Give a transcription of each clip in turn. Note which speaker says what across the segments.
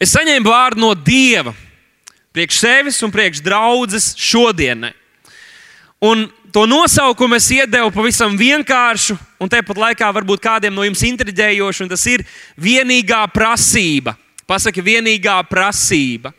Speaker 1: Es saņēmu vārdu no Dieva, priekš sevis un priekš draudzes šodienai. Un to nosaukumu es iedevu pavisam vienkāršu, un tāpat laikā varbūt kādiem no jums intriģējošu, un tas ir vienīgā prasība. Pasaki, vienīgā prasība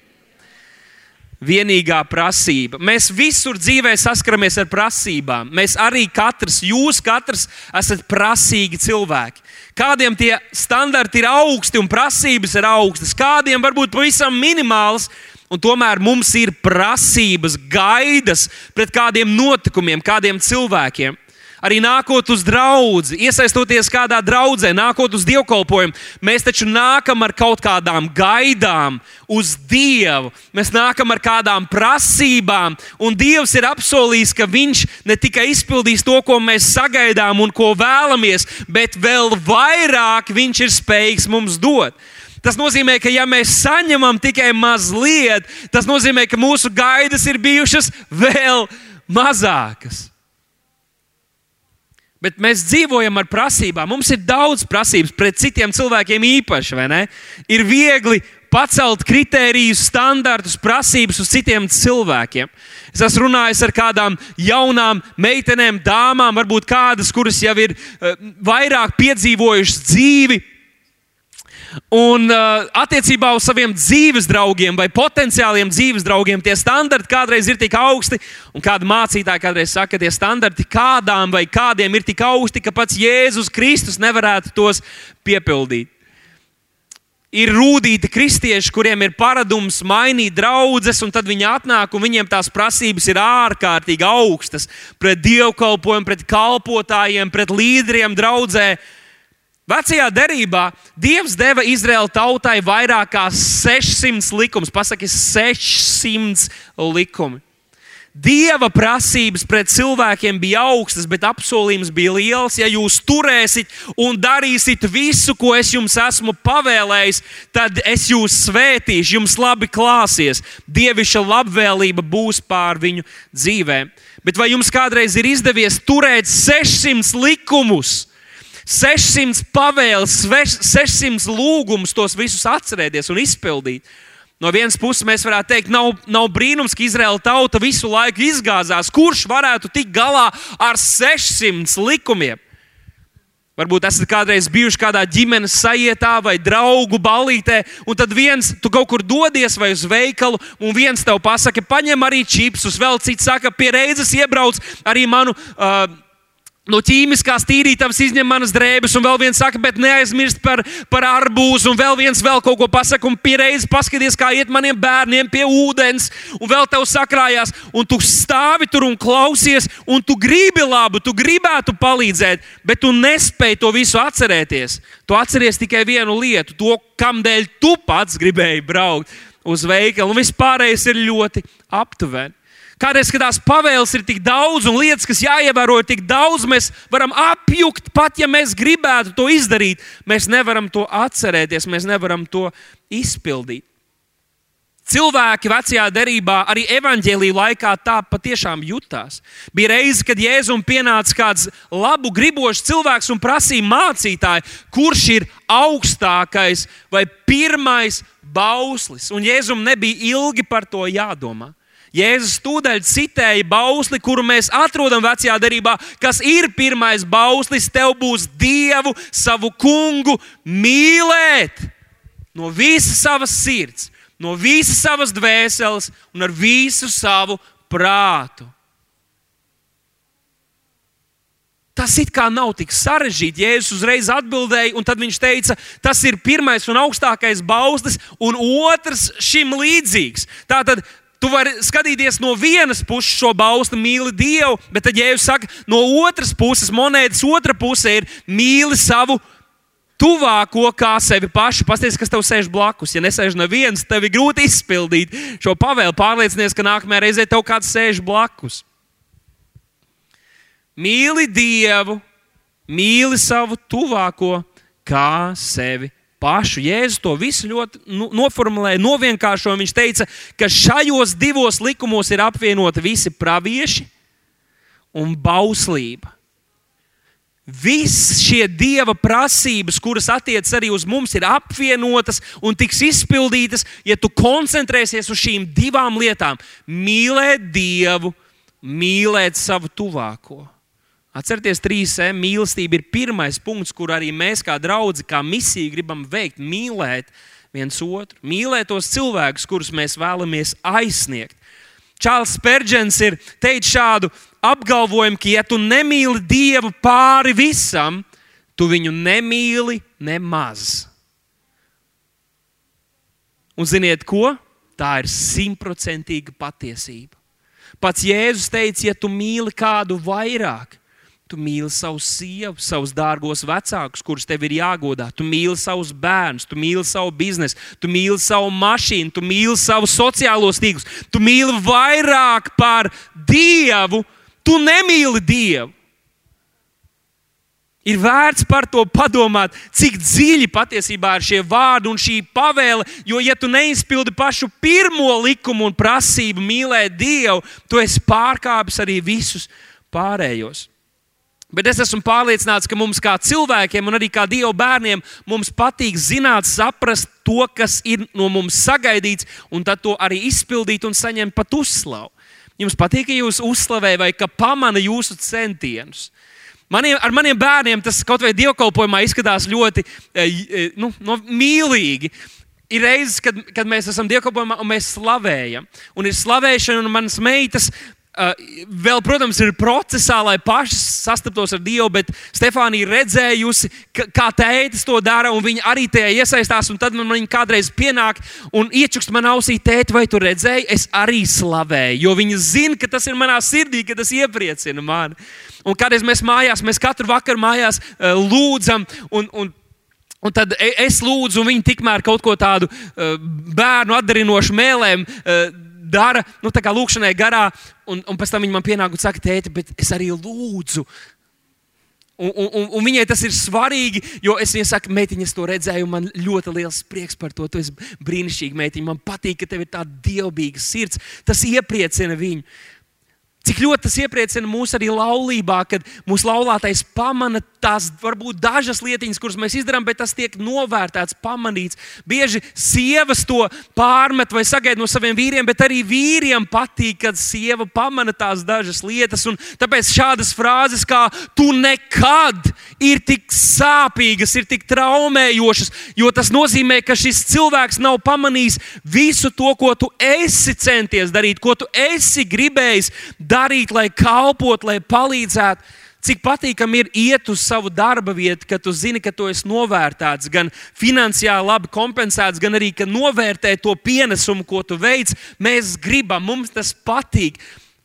Speaker 1: vienīgā prasība. Mēs visur dzīvē saskaramies ar prasībām. Mēs arī katrs, jūs katrs esat prasīgi cilvēki. Kādiem tie standarti ir augsti un prasības ir augstas, kādiem varbūt pavisam minimāls. Un tomēr mums ir prasības, gaidas pret kādiem notikumiem, kādiem cilvēkiem arī nākot uz draugu, iesaistoties kādā draudzē, nākot uz dievkalpojumu, mēs taču nākam ar kaut kādām gaidām uz Dievu. Mēs nākam ar kādām prasībām, un Dievs ir apsolījis, ka Viņš ne tikai izpildīs to, ko mēs sagaidām un ko vēlamies, bet vēl vairāk Viņš ir spējīgs mums dot. Tas nozīmē, ka ja mēs saņemam tikai mazliet, tas nozīmē, ka mūsu gaidas ir bijušas vēl mazākas. Bet mēs dzīvojam ar prasībām. Mums ir daudz prasības pret citiem cilvēkiem īpaši, vai ne? Ir viegli pacelt kritērijus, standartus, prasības uz citiem cilvēkiem. Es esmu runājis ar kādām jaunām meitenēm, dāmām, varbūt kādas, kuras jau ir uh, vairāk piedzīvojušas dzīvi, Un uh, attiecībā uz saviem dzīves draugiem vai potenciāliem dzīves draugiem tie standarti kādreiz ir tik augsti, un kāda mācītāja kādreiz saka, ka tie standarti kādām vai kādiem ir tik augsti, ka pats Jēzus Kristus nevarētu tos piepildīt. Ir rūtīti kristieši, kuriem ir paradums mainīt draugus, un tad viņi atnāk, un viņiem tās prasības ir ārkārtīgi augstas pret dievkalpojumu, pret kalpotājiem, pret līderiem draudzē. Vecajā derībā Dievs deva Izraēla tautai vairāk kā 600 likumus. Pasaki, 600 likumi. Dieva prasības pret cilvēkiem bija augstas, bet apsolījums bija liels. Ja jūs turēsiet un darīsiet visu, ko es jums esmu pavēlējis, tad es jūs svētīšu, jums labi klāsies. Dievišķa labvēlība būs pār viņu dzīvēm. Bet vai jums kādreiz ir izdevies turēt 600 likumus? 600 pavēles, 600 lūgumus, tos visus atcerēties un izpildīt. No vienas puses, mēs varētu teikt, nav, nav brīnums, ka Izraēla tauta visu laiku izgāzās. Kurš varētu tikt galā ar 600 likumiem? Varbūt esat kādreiz bijuši kādā ģimenes sajietā vai draugu balītē, un tad viens tu kaut kur dodies vai uz veikalu, un viens tev pasaka, paņem arī čipsus, vēl cits saka, pie reizes iebrauc arī manu. Uh, No ķīmiskās tīrītavas izņem manas drēbes, un vēl viens saka, bet neaizmirst par, par arbūzu, un vēl viens vēl kaut ko pasaka, un pierreiz paskaties, kā iet maniem bērniem pie ūdens, un vēl tev sakrājās, un tu stāvi tur un klausies, un tu gribi labu, tu gribētu palīdzēt, bet tu nespēji to visu atcerēties. Tu atceries tikai vienu lietu, to, kamdēļ tu pats gribēji braukt uz veikalu, un viss pārējais ir ļoti aptuveni. Kādreiz, kad tās pavēles ir tik daudz un lietas, kas jāievēro, ir tik daudz, mēs varam apjukt, pat ja mēs gribētu to izdarīt. Mēs nevaram to atcerēties, mēs nevaram to izpildīt. Cilvēki vecajā derībā, arī evanģēlīja laikā, tā patiešām jutās. Bija reize, kad Jēzum pienāca kāds labu gribošs cilvēks un prasīja mācītāju, kurš ir augstākais vai pirmais bauslis. Un Jēzum nebija ilgi par to jādomā. Jēzus tūdaļ citēja bausli, kuru mēs atrodam vecajā darbā, kas ir pirmais bauslis. Tev būs Dievu, savu kungu mīlēt no visas savas sirds, no visas savas dvēseles un ar visu savu prātu. Tas it kā nav tik sarežģīti. Jēzus uzreiz atbildēja, un tad viņš teica, tas ir pirmais un augstākais bauslis, un otrs šim līdzīgs. Tātad Tu vari skatīties no vienas puses šo baustu, mīli Dievu, bet tad, ja jūs sakat, no otras puses, monētas otra puse ir mīli savu tuvāko kā sevi pašu. Pasties, kas tev sēž blakus. Ja nesēž neviens, tev ir grūti izpildīt šo pavēlu. Pārliecinies, ka nākamajā reizē tev kāds sēž blakus. Mīli Dievu, mīli savu tuvāko kā sevi pašu. Jēzus to visu ļoti nu, noformulēja, novienkāršoja. Viņš teica, ka šajos divos likumos ir apvienoti visi pravieši un bauslība. Visas šie dieva prasības, kuras attiecas arī uz mums, ir apvienotas un tiks izpildītas, ja tu koncentrēsies uz šīm divām lietām - mīlēt Dievu, mīlēt savu tuvāko. Atcerieties, trīs M mīlestība ir pirmais punkts, kur arī mēs, kā draugi, kā misija, gribam veikt, mīlēt viens otru, mīlēt tos cilvēkus, kurus mēs vēlamies aizsniegt. Čārls Spērģents ir teicis šādu apgalvojumu, ka, ja tu nemīli Dievu pāri visam, tu viņu nemīli nemaz. Un ziniet, ko? Tā ir simtprocentīga patiesība. Pats Jēzus teica, ja tu mīli kādu vairāk, Tu mīli savu sievu, savus dārgos vecākus, kurus tev ir jāgodā. Tu mīli savus bērnus, tu mīli savu biznesu, tu mīli savu mašīnu, tu mīli savus sociālos tīklus. Tu mīli vairāk par Dievu, tu nemīli Dievu. Ir vērts par to padomāt, cik dziļi patiesībā ir šie vārdi un šī pavēle. Jo, ja tu neizpildi pašu pirmo likumu un prasību mīlēt Dievu, tu esi pārkāpis arī visus pārējos. Bet es esmu pārliecināts, ka mums, kā cilvēkiem, un arī kā Dieva bērniem, mums patīk zināt, saprast to, kas ir no mums sagaidīts, un tad to arī izpildīt un saņemt pat uzslavu. Jums patīk, ka jūs uzslavējat vai ka pamana jūsu centienus. Maniem, ar maniem bērniem tas kaut vai dievkalpojumā izskatās ļoti e, e, nu, no, mīlīgi. Ir reizes, kad, kad mēs esam dievkalpojumā un mēs slavējam. Un ir slavēšana, un manas meitas vēl, protams, ir procesā, lai paši sastaptos ar Dievu, bet Stefānija redzējusi, kā tētis to dara, un viņa arī tajā iesaistās. Tad man viņa kādreiz pienāk un iečukst man ausī, tēti, vai tu redzēji, es arī slavēju, jo viņa zina, ka tas ir manā sirdī, ka tas iepriecina mani. Un kādreiz mēs mājās, mēs katru vakaru mājās uh, lūdzam. Un, un, Un tad e, es lūdzu, un viņi tikmēr kaut ko tādu uh, bērnu atdarinošu mēlēm uh, dara, nu, tā kā lūkšanai garā, un, un pēc tam viņa man pienāk un saka, tēti, bet es arī lūdzu. Un, un, un viņai tas ir svarīgi, jo es viņai saku, meitiņa, es to redzēju, man ļoti liels prieks par to. Tu esi brīnišķīga meitiņa. Man patīk, ka tev ir tāda dievbijīga sirds. Tas iepriecina viņu. Cik ļoti tas iepriecina mūs arī laulībā, kad mūsu laulātais pamana tās varbūt dažas lietiņas, kuras mēs izdarām, bet tas tiek novērtēts, pamanīts. Bieži sievas to pārmet vai sagaida no saviem vīriem, bet arī vīriem patīk, kad sieva pamana tās dažas lietas. Un tāpēc šādas frāzes kā tu nekad ir tik sāpīgas, ir tik traumējošas, jo tas nozīmē, ka šis cilvēks nav pamanījis visu to, ko tu esi centies darīt, ko tu esi gribējis darīt, lai kalpotu, lai palīdzētu. Cik patīkami ir iet uz savu darba vietu, kad tu zini, ka tu esi novērtēts, gan finansiāli labi kompensēts, gan arī novērtē to pienesumu, ko tu veic. Mēs gribam, mums tas patīk.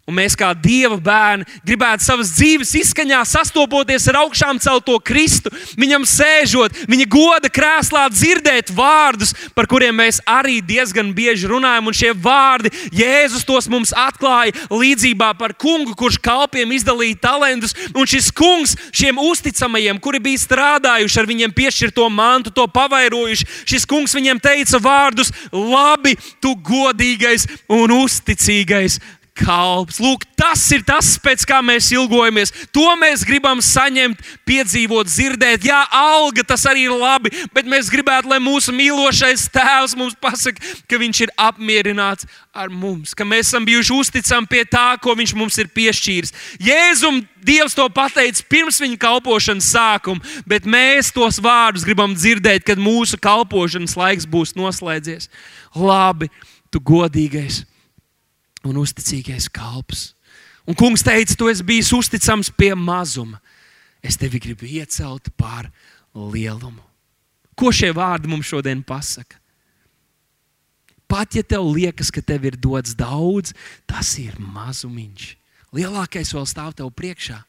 Speaker 1: Un mēs, kā Dieva bērni, gribētu savas dzīves izskaņā sastopoties ar augšām celto Kristu, viņam sēžot, viņa goda krēslā, dzirdēt vārdus, par kuriem mēs arī diezgan bieži runājam. Un šie vārdi Jēzus tos mums atklāja līdzībā par kungu, kurš kalpiem izdalīja talantus. Un šis kungs šiem uzticamajiem, kuri bija strādājuši ar viņiem piešķirto mantu, to pavairojuši, šis kungs viņiem teica vārdus: Labi, tu godīgais un uzticīgais kalps. Lūk, tas ir tas, pēc kā mēs ilgojamies. To mēs gribam saņemt, piedzīvot, dzirdēt. Jā, alga tas arī ir labi, bet mēs gribētu, lai mūsu mīlošais tēvs mums pasaka, ka viņš ir apmierināts ar mums, ka mēs esam bijuši uzticami pie tā, ko viņš mums ir piešķīris. Jēzum Dievs to pateica pirms viņa kalpošanas sākuma, bet mēs tos vārdus gribam dzirdēt, kad mūsu kalpošanas laiks būs noslēdzies. Labi, tu godīgais un uzticīgais kalps. Un kungs teica, tu esi bijis uzticams pie mazuma. Es tevi gribu iecelt pār lielumu. Ko šie vārdi mums šodien pasaka? Pat ja tev liekas, ka tev ir dots daudz, tas ir mazumiņš. Lielākais vēl stāv tev priekšā.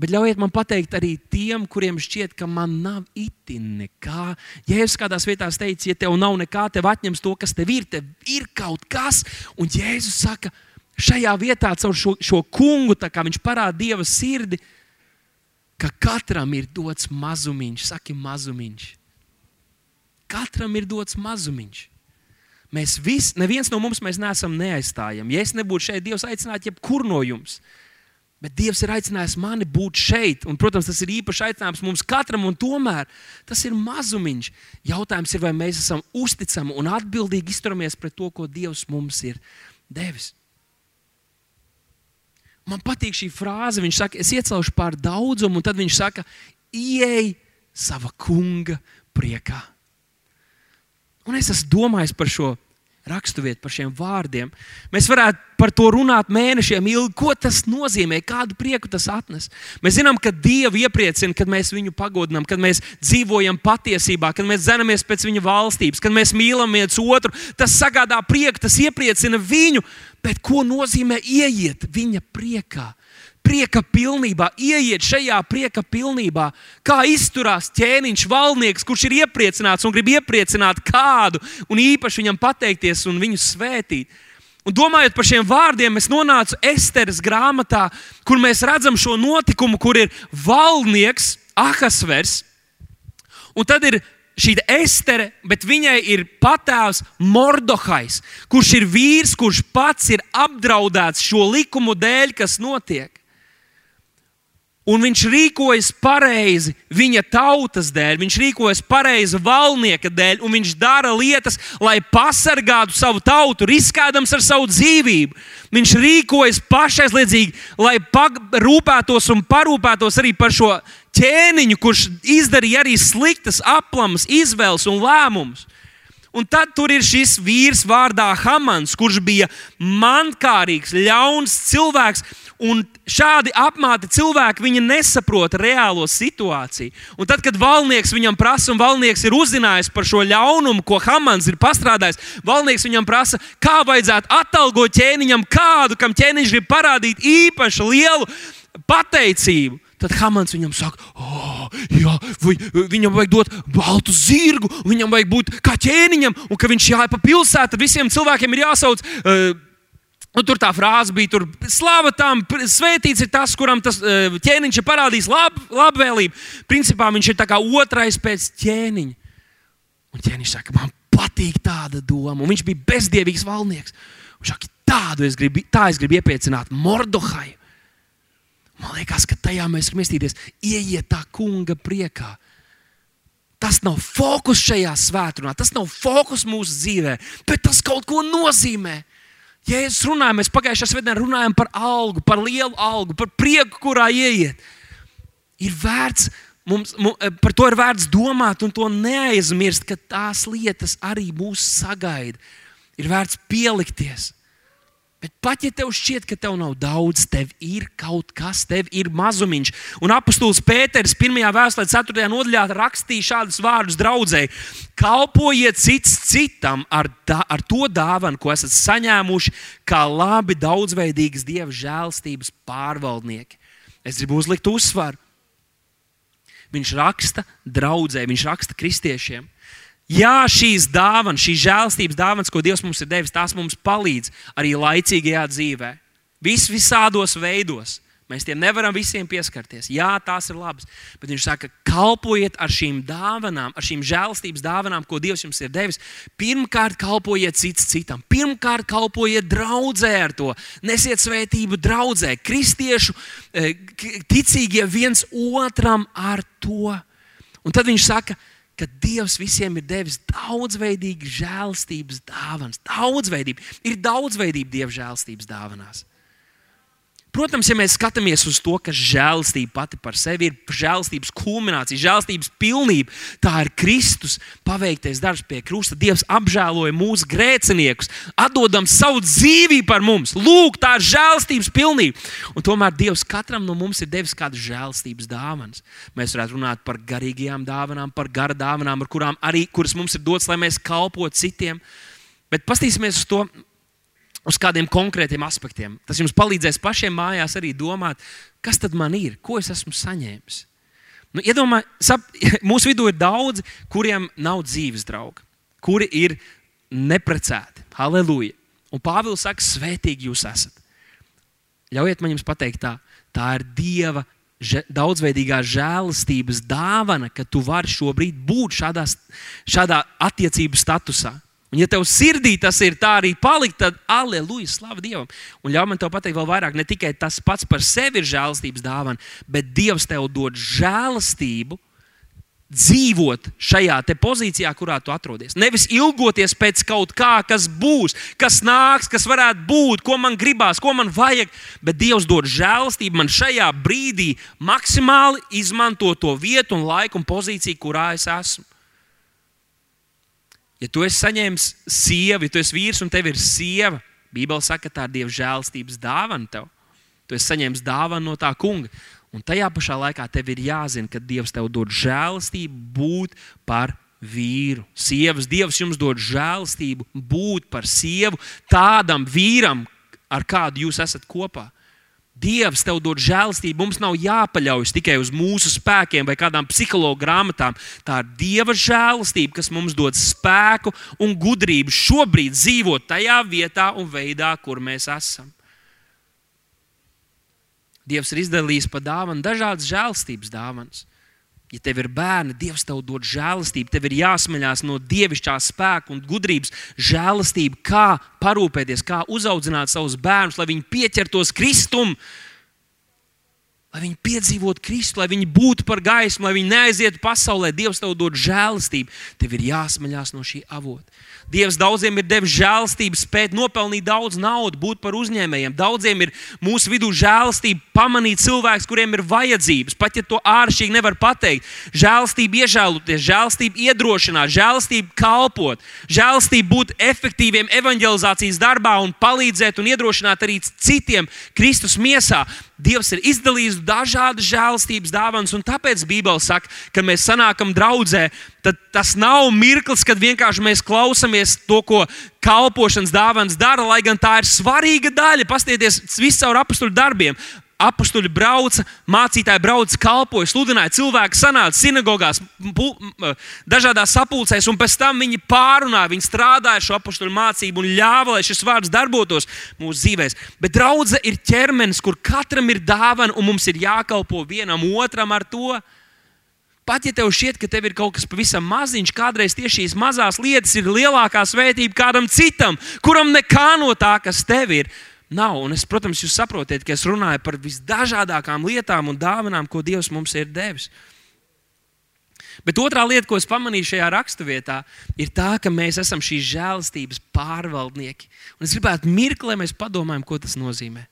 Speaker 1: Bet ļaujiet man pateikt arī tiem, kuriem šķiet, ka man nav itin nekā. Ja es kādās vietās teicu, ja tev nav nekā, tev atņems to, kas tev ir, tev ir kaut kas. Un Jēzus saka, šajā vietā caur šo, šo kungu, kā viņš parāda Dieva sirdi, ka katram ir dots mazumiņš, saki mazumiņš. Katram ir dots mazumiņš. Mēs visi, neviens no mums neesam neaizstājami. Ja es nebūtu šeit, Dievs aicinātu jebkuru no jums. Bet Dievs ir aicinājis mani būt šeit. Un, protams, tas ir īpašs aicinājums mums katram, un tomēr tas ir mazumiņš. Jautājums ir, vai mēs esam uzticami un atbildīgi izturamies pret to, ko Dievs mums ir devis. Man patīk šī frāze. Viņš saka, es iecelšu pār daudzumu, un tad viņš saka, ieej sava kunga priekā. Un es esmu domājis par šo raksturvietu, par šiem vārdiem. Mēs varētu par to runāt mēnešiem ilgi. Ko tas nozīmē? Kādu prieku tas atnes? Mēs zinām, ka Dievu iepriecina, kad mēs viņu pagodinām, kad mēs dzīvojam patiesībā, kad mēs dzenamies pēc viņa valstības, kad mēs mīlam viens otru. Tas sagādā prieku, tas iepriecina viņu. Bet ko nozīmē ieiet viņa priekā? Prieka pilnībā, ieiet šajā prieka pilnībā, kā izturās ķēniņš, valnieks, kurš ir iepriecināts un grib iepriecināt kādu un īpaši viņam pateikties un viņu svētīt. Un domājot par šiem vārdiem, es nonācu Esteras grāmatā, kur mēs redzam šo notikumu, kur ir valnieks Ahasvers, un tad ir šī Estere, bet viņai ir patēvs Mordohais, kurš ir vīrs, kurš pats ir apdraudēts šo likumu dēļ, kas notiek. Un viņš rīkojas pareizi viņa tautas dēļ, viņš rīkojas pareizi valnieka dēļ, un viņš dara lietas, lai pasargātu savu tautu, riskēdams ar savu dzīvību. Viņš rīkojas pašaizliedzīgi, lai rūpētos un parūpētos arī par šo ķēniņu, kurš izdarīja arī sliktas, aplamas izvēles un lēmumus. Un tad tur ir šis vīrs vārdā Hamans, kurš bija mankārīgs, ļauns cilvēks Un šādi apmāti cilvēki viņi nesaprot reālo situāciju. Un tad, kad valnieks viņam prasa, un valnieks ir uzzinājis par šo ļaunumu, ko Hamans ir pastrādājis, valnieks viņam prasa, kā vajadzētu atalgot ķēniņam kādu, kam ķēniņš grib parādīt īpašu lielu pateicību. Tad Hamans viņam saka, oh, jā, vai, viņam vajag dot baltu zirgu, viņam vajag būt kā ķēniņam, un ka viņš jāiet pa pilsētu, tad visiem cilvēkiem ir jāsauc. Uh, Nu, tur tā frāze bija, tur slava tam, svētīts ir tas, kuram tas eh, ķēniņš ir parādījis lab, labvēlību. Principā viņš ir kā otrais pēc ķēniņa. Un ķēniņš saka, man patīk tāda doma. Un viņš bija bezdievīgs valnieks. Viņš saka, tādu es gribu, tā es gribu iepiecināt Mordohai. Man liekas, ka tajā mēs varam iestīties, ieiet tā kunga priekā. Tas nav fokus šajā svētdienā, tas nav fokus mūsu dzīvē, bet tas kaut ko nozīmē. Jēzus runāja, mēs pagājušā svētdienā runājām par algu, par lielu algu, par prieku, kurā ieiet. Ir vērts, mums, mums, par to ir vērts domāt un to neaizmirst, ka tās lietas arī mūs sagaida. Ir vērts pielikties. Bet pat ja tev šķiet, ka tev nav daudz, tev ir kaut kas, tev ir mazumiņš. Un apustulis Pēters 1. vēstulē, 4. nodaļā rakstīja šādus vārdus draudzēji: Kalpojiet cits citam ar, da, ar to dāvanu, ko esat saņēmuši, kā labi daudzveidīgas dieva žēlstības pārvaldnieki. Es gribu uzlikt uzsvaru. Viņš raksta draudzē, viņš raksta kristiešiem. Jā, šīs dāvanas, šīs žēlstības dāvanas, ko Dievs mums ir devis, tās mums palīdz arī laicīgajā dzīvē. Vis visādos veidos. Mēs tiem nevaram visiem pieskarties. Jā, tās ir labas. Bet viņš saka, kalpojiet ar šīm dāvanām, ar šīm žēlstības dāvanām, ko Dievs jums ir devis. Pirmkārt, kalpojiet cits citam. Pirmkārt, kalpojiet draudzē ar to. Nesiet svētību draudzē. Kristiešu eh, ticīgie viens otram ar to. Un tad viņš saka, ka Dievs visiem ir devis daudzveidīgu žēlstības dāvanas. Daudzveidība. Ir daudzveidība Dieva žēlstības dāvanās. Protams, ja mēs skatāmies uz to, ka žēlastība pati par sevi ir žēlastības kulminācija, žēlastības pilnība, tā ir Kristus paveiktais darbs pie krusta. Dievs apžēloja mūsu grēciniekus, atdodam savu dzīvību par mums. Lūk, tā ir žēlastības pilnība. Un tomēr Dievs katram no mums ir devis kādas žēlastības dāvanas. Mēs varētu runāt par garīgajām dāvanām, par gara dāvanām, ar kurām arī kuras mums ir dotas, lai mēs kalpotu citiem. Bet paskatīsimies uz to uz kādiem konkrētiem aspektiem. Tas jums palīdzēs pašiem mājās arī domāt, kas tad man ir, ko es esmu saņēmis. Nu, Iedomājieties, mūsu vidū ir daudzi, kuriem nav dzīves draugi, kuri ir neprecēti. Halleluja! Un Pāvils saka, svētīgi jūs esat. Ļaujiet man jums pateikt, tā, tā ir Dieva daudzveidīgā žēlastības dāvana, ka tu vari šobrīd būt šādā, šādā attiecību statusā. Un, ja tev sirdī tas ir tā arī palikt, tad aleluja, slavu Dievam. Un ļauj man te pateikt vēl vairāk, ne tikai tas pats par sevi ir žēlastības dāvana, bet Dievs tev dod žēlastību dzīvot šajā pozīcijā, kurā tu atrodies. Nevis ilgoties pēc kaut kā, kas būs, kas nāks, kas varētu būt, ko man gribās, ko man vajag, bet Dievs dod žēlastību man šajā brīdī maksimāli izmantot to vietu, un laiku un pozīciju, kurā es esmu. Ja tu esi saņēmis sievu, ja tu esi vīrs un tev ir sieva, Bībele saka, ka tā ir Dieva žēlastības dāvana tev. Tu esi saņēmis dāvanu no tā kunga. Un tajā pašā laikā tev ir jāzina, ka Dievs tev dod žēlastību būt par vīru. Sievas, Dievs jums dod žēlastību būt par sievu tādam vīram, ar kādu jūs esat kopā. Dievs tev dod žēlastību. Mums nav jāpaļaujas tikai uz mūsu spēkiem vai kādām psiholoģa grāmatām. Tā ir Dieva žēlastība, kas mums dod spēku un gudrību šobrīd dzīvot tajā vietā un veidā, kur mēs esam. Dievs ir izdalījis pa dāvanu dažādas žēlstības dāvanas. Ja tev ir bērni, Dievs tev dod žēlastību, tev ir jāsmeļās no dievišķā spēka un gudrības, žēlastība, kā parūpēties, kā uzaudzināt savus bērnus, lai viņi pieķertos Kristum, lai viņi piedzīvotu Kristu, lai viņi būtu par gaismu, lai viņi neaizietu pasaulē. Dievs tev dod žēlastību, tev ir jāsmeļās no šī avota. Dievs daudziem ir devis žēlastību, spēt nopelnīt daudz naudas, būt par uzņēmējiem. Daudziem ir mūsu vidū žēlastība pamanīt cilvēkus, kuriem ir vajadzības, pat ja to āršķirīgi nevar pateikt. Žēlastība iežēloties, žēlastība iedrošināt, žēlastība kalpot, žēlastība būt efektīviem evanģelizācijas darbā un palīdzēt un iedrošināt arī citiem Kristus miesā. Dievs ir izdarījis dažādas žēlastības dāvanas, un tāpēc Bībele saka, ka mēs sanākam draudzē. Tad tas nav mirklis, kad vienkārši mēs klausāmies to, ko kalpošanas dāvāns dara, lai gan tā ir svarīga daļa. Pastieties viscaur apstuļu darbiem apstuļi brauca, mācītāji brauca, kalpoja, sludināja, cilvēki sanāca sinagogās, dažādās sapulcēs, un pēc tam viņi pārunāja, viņi strādāja šo apstuļu mācību un ļāva, lai šis vārds darbotos mūsu dzīvēm. Bet draudzene ir ķermenis, kur katram ir dāvana, un mums ir jākalpo vienam otram ar to. Pat ja tev šķiet, ka tev ir kaut kas pavisam maziņš, kādreiz tieši šīs mazās lietas ir lielākā svētība kādam citam, kuram nekā no tā, kas tev ir, nav. Un es, protams, jūs saprotat, ka es runāju par visdažādākām lietām un dāvanām, ko Dievs mums ir devis. Bet otrā lieta, ko es pamanīju šajā raksturvietā, ir tā, ka mēs esam šīs žēlastības pārvaldnieki. Un es gribētu mirkli, lai mēs padomājam, ko tas nozīmē.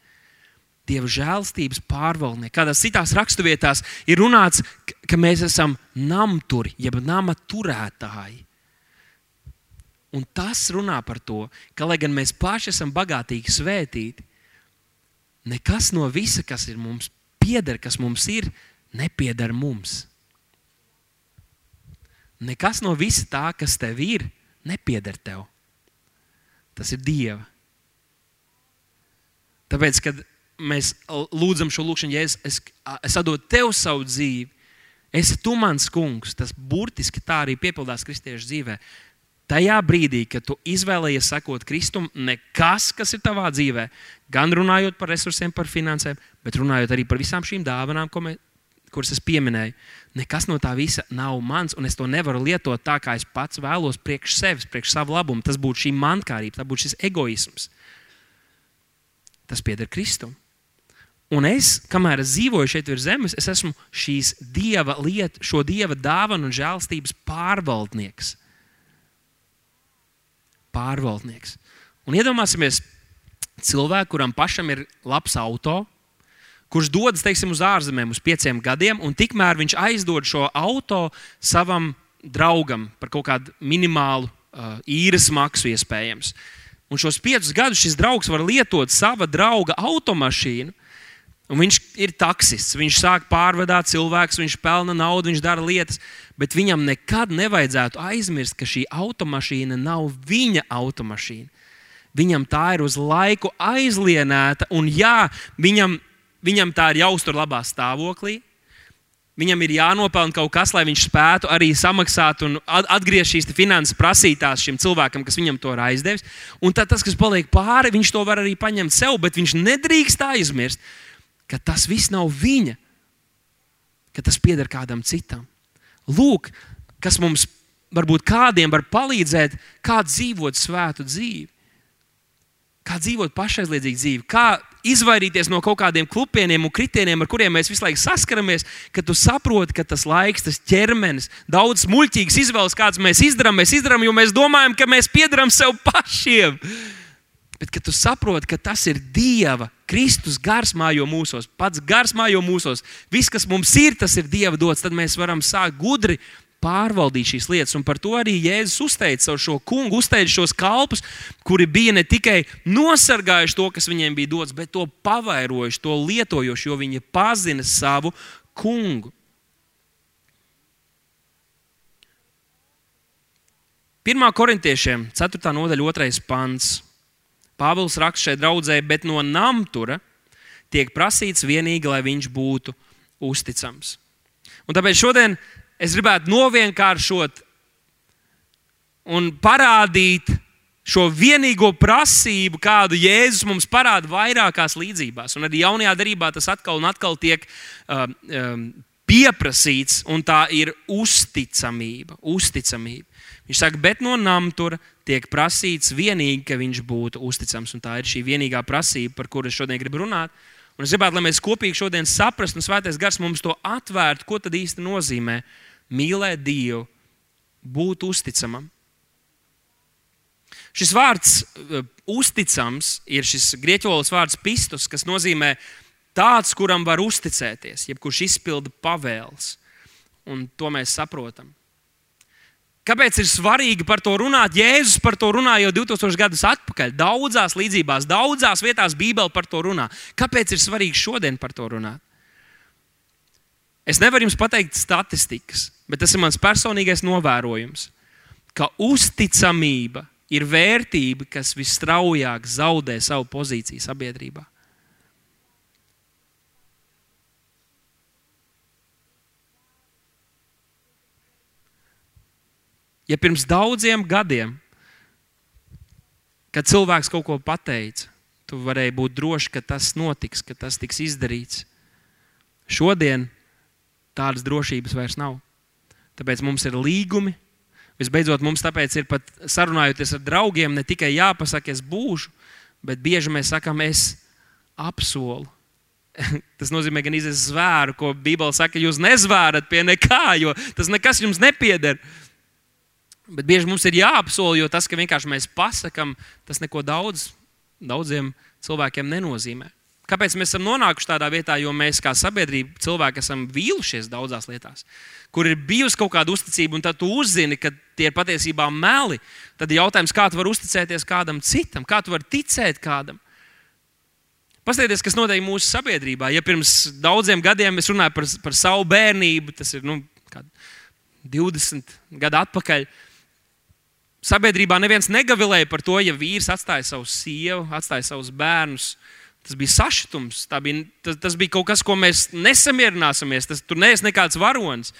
Speaker 1: Dieva žēlstības pārvaldnieki. Kādās citās raksturvietās ir runāts, ka mēs esam namturi, jeb nama turētāji. Un tas runā par to, ka, lai gan mēs paši esam bagātīgi svētīti, nekas no visa, kas ir mums pieder, kas mums ir, nepieder mums. Nekas no visa tā, kas tev ir, nepieder tev. Tas ir Dieva. Tāpēc, kad mēs lūdzam šo lūgšanu, ja es, es, es atdodu tev savu dzīvi, esi tu mans kungs, tas burtiski tā arī piepildās kristiešu dzīvēm tajā brīdī, kad tu izvēlējies sekot Kristum, nekas, kas ir tavā dzīvē, gan runājot par resursiem, par finansēm, bet runājot arī par visām šīm dāvanām, mē, kuras es pieminēju, nekas no tā visa nav mans, un es to nevaru lietot tā, kā es pats vēlos, priekš sevis, priekš savu labumu. Tas būtu šī mankārība, tas būtu šis egoisms. Tas pieder Kristum. Un es, kamēr es dzīvoju šeit virs zemes, es esmu šīs dieva lietu, šo dieva dāvanu un žēlstības pārvaldnieks pārvaldnieks. Un iedomāsimies cilvēku, kuram pašam ir labs auto, kurš dodas teiksim, uz ārzemēm uz pieciem gadiem, un tikmēr viņš aizdod šo auto savam draugam par kaut kādu minimālu uh, īres maksu, iespējams. Un šos piecus gadus šis draugs var lietot sava drauga automašīnu. Un viņš ir taksists, viņš sāk pārvadāt cilvēkus, viņš pelna naudu, viņš dara lietas bet viņam nekad nevajadzētu aizmirst, ka šī automašīna nav viņa automašīna. Viņam tā ir uz laiku aizlienēta, un jā, viņam, viņam tā ir jāuztur labā stāvoklī. Viņam ir jānopelna kaut kas, lai viņš spētu arī samaksāt un atgriezt šīs finanses prasītās šim cilvēkam, kas viņam to ir aizdevis. Un tad tas, kas paliek pāri, viņš to var arī paņemt sev, bet viņš nedrīkst aizmirst, ka tas viss nav viņa, ka tas pieder kādam citam. Lūk, kas mums varbūt kādiem var palīdzēt, kā dzīvot svētu dzīvi. Kā dzīvot pašaizliedzīgu dzīvi, kā izvairīties no kaut kādiem klupieniem un kritieniem, ar kuriem mēs visu laiku saskaramies, kad tu saproti, ka tas laiks, tas ķermenis, daudz muļķīgas izvēles, kādas mēs izdarām, mēs izdarām, jo mēs domājam, ka mēs piedarām sev pašiem. Bet, kad tu saproti, ka tas ir Dieva, Kristus gars mājo mūsos, pats gars mājo mūsos, viss, kas mums ir, tas ir Dieva dots, tad mēs varam sākt gudri pārvaldīt šīs lietas. Un par to arī Jēzus uzteica savu šo kungu, uzteica šos kalpus, kuri bija ne tikai nosargājuši to, kas viņiem bija dots, bet to pavairojuši, to lietojuši, jo viņi pazina savu kungu. Pirmā korintiešiem, 4. nodaļa, 2. pants. Pāvils raksta šai draudzē, bet no namtura tiek prasīts vienīgi, lai viņš būtu uzticams. Un tāpēc šodien es gribētu novienkāršot un parādīt šo vienīgo prasību, kādu Jēzus mums parāda vairākās līdzībās. Un arī jaunajā darbā tas atkal un atkal tiek uh, um, pieprasīts, un tā ir uzticamība. uzticamība. Viņš saka, bet no namtura tiek prasīts vienīgi, ka viņš būtu uzticams. Un tā ir šī vienīgā prasība, par kuru es šodien gribu runāt. Un es gribētu, lai mēs kopīgi šodien saprastu, un Svētais Gars mums to atvērtu, ko tad īsti nozīmē mīlēt Dievu, būt uzticamam. Šis vārds, uh, uzticams, ir šis grieķu valodas vārds pistus, kas nozīmē tāds, kuram var uzticēties, jebkurš izpilda pavēles. Un to mēs saprotam. Kāpēc ir svarīgi par to runāt? Jēzus par to runāja jau 2000 gadus atpakaļ. Daudzās līdzībās, daudzās vietās Bībele par to runā. Kāpēc ir svarīgi šodien par to runāt? Es nevaru jums pateikt statistikas, bet tas ir mans personīgais novērojums, ka uzticamība ir vērtība, kas visstraujāk zaudē savu pozīciju sabiedrībā. Ja pirms daudziem gadiem, kad cilvēks kaut ko pateica, tu varēji būt drošs, ka tas notiks, ka tas tiks izdarīts. Šodien tādas drošības vairs nav. Tāpēc mums ir līgumi. Visbeidzot, mums tāpēc ir pat sarunājoties ar draugiem, ne tikai jāpasaka, es būšu, bet bieži mēs sakām, es apsolu. tas nozīmē gan izdarīt zvēru, ko Bībele saka, jūs nezvērat pie nekā, jo tas nekas jums nepieder. Bet bieži mums ir jāapsola, jo tas, ka vienkārši mēs pasakām, tas neko daudz, daudziem cilvēkiem nenozīmē. Kāpēc mēs esam nonākuši tādā vietā? Jo mēs kā sabiedrība, cilvēki, esam vīlušies daudzās lietās, kur ir bijusi kaut kāda uzticība, un tad tu uzzini, ka tie ir patiesībā meli. Tad ir jautājums, kā tu vari uzticēties kādam citam, kā tu vari ticēt kādam. Paskatieties, kas notiek mūsu sabiedrībā. Ja pirms daudziem gadiem es runāju par, par savu bērnību, tas ir nu, 20 gadu atpakaļ. Sabiedrībā neviens negavilēja par to, ja vīrs atstāja savu sievu, atstāja savus bērnus. Tas bija sašutums, bija, tas, tas bija kaut kas, ko mēs nesamierināsimies. Tas, tur neesi nekāds varonis.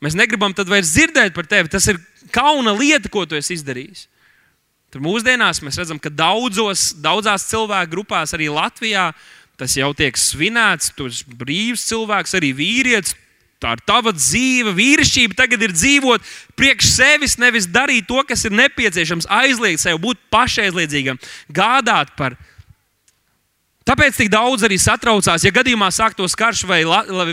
Speaker 1: Mēs negribam tad vairs dzirdēt par tevi. Tas ir kauna lieta, ko tu esi izdarījis. Tur mūsdienās mēs redzam, ka daudzos, daudzās cilvēku grupās, arī Latvijā, tas jau tiek svinēts. Tu esi brīvs cilvēks, arī vīrietis. Tā ir tava dzīve, vīrišķība tagad ir dzīvot priekš sevis, nevis darīt to, kas ir nepieciešams, aizliegt sev, būt pašaizliedzīgam, gādāt par Tāpēc tik daudz arī satraucās, ja gadījumā sāktos karš vai,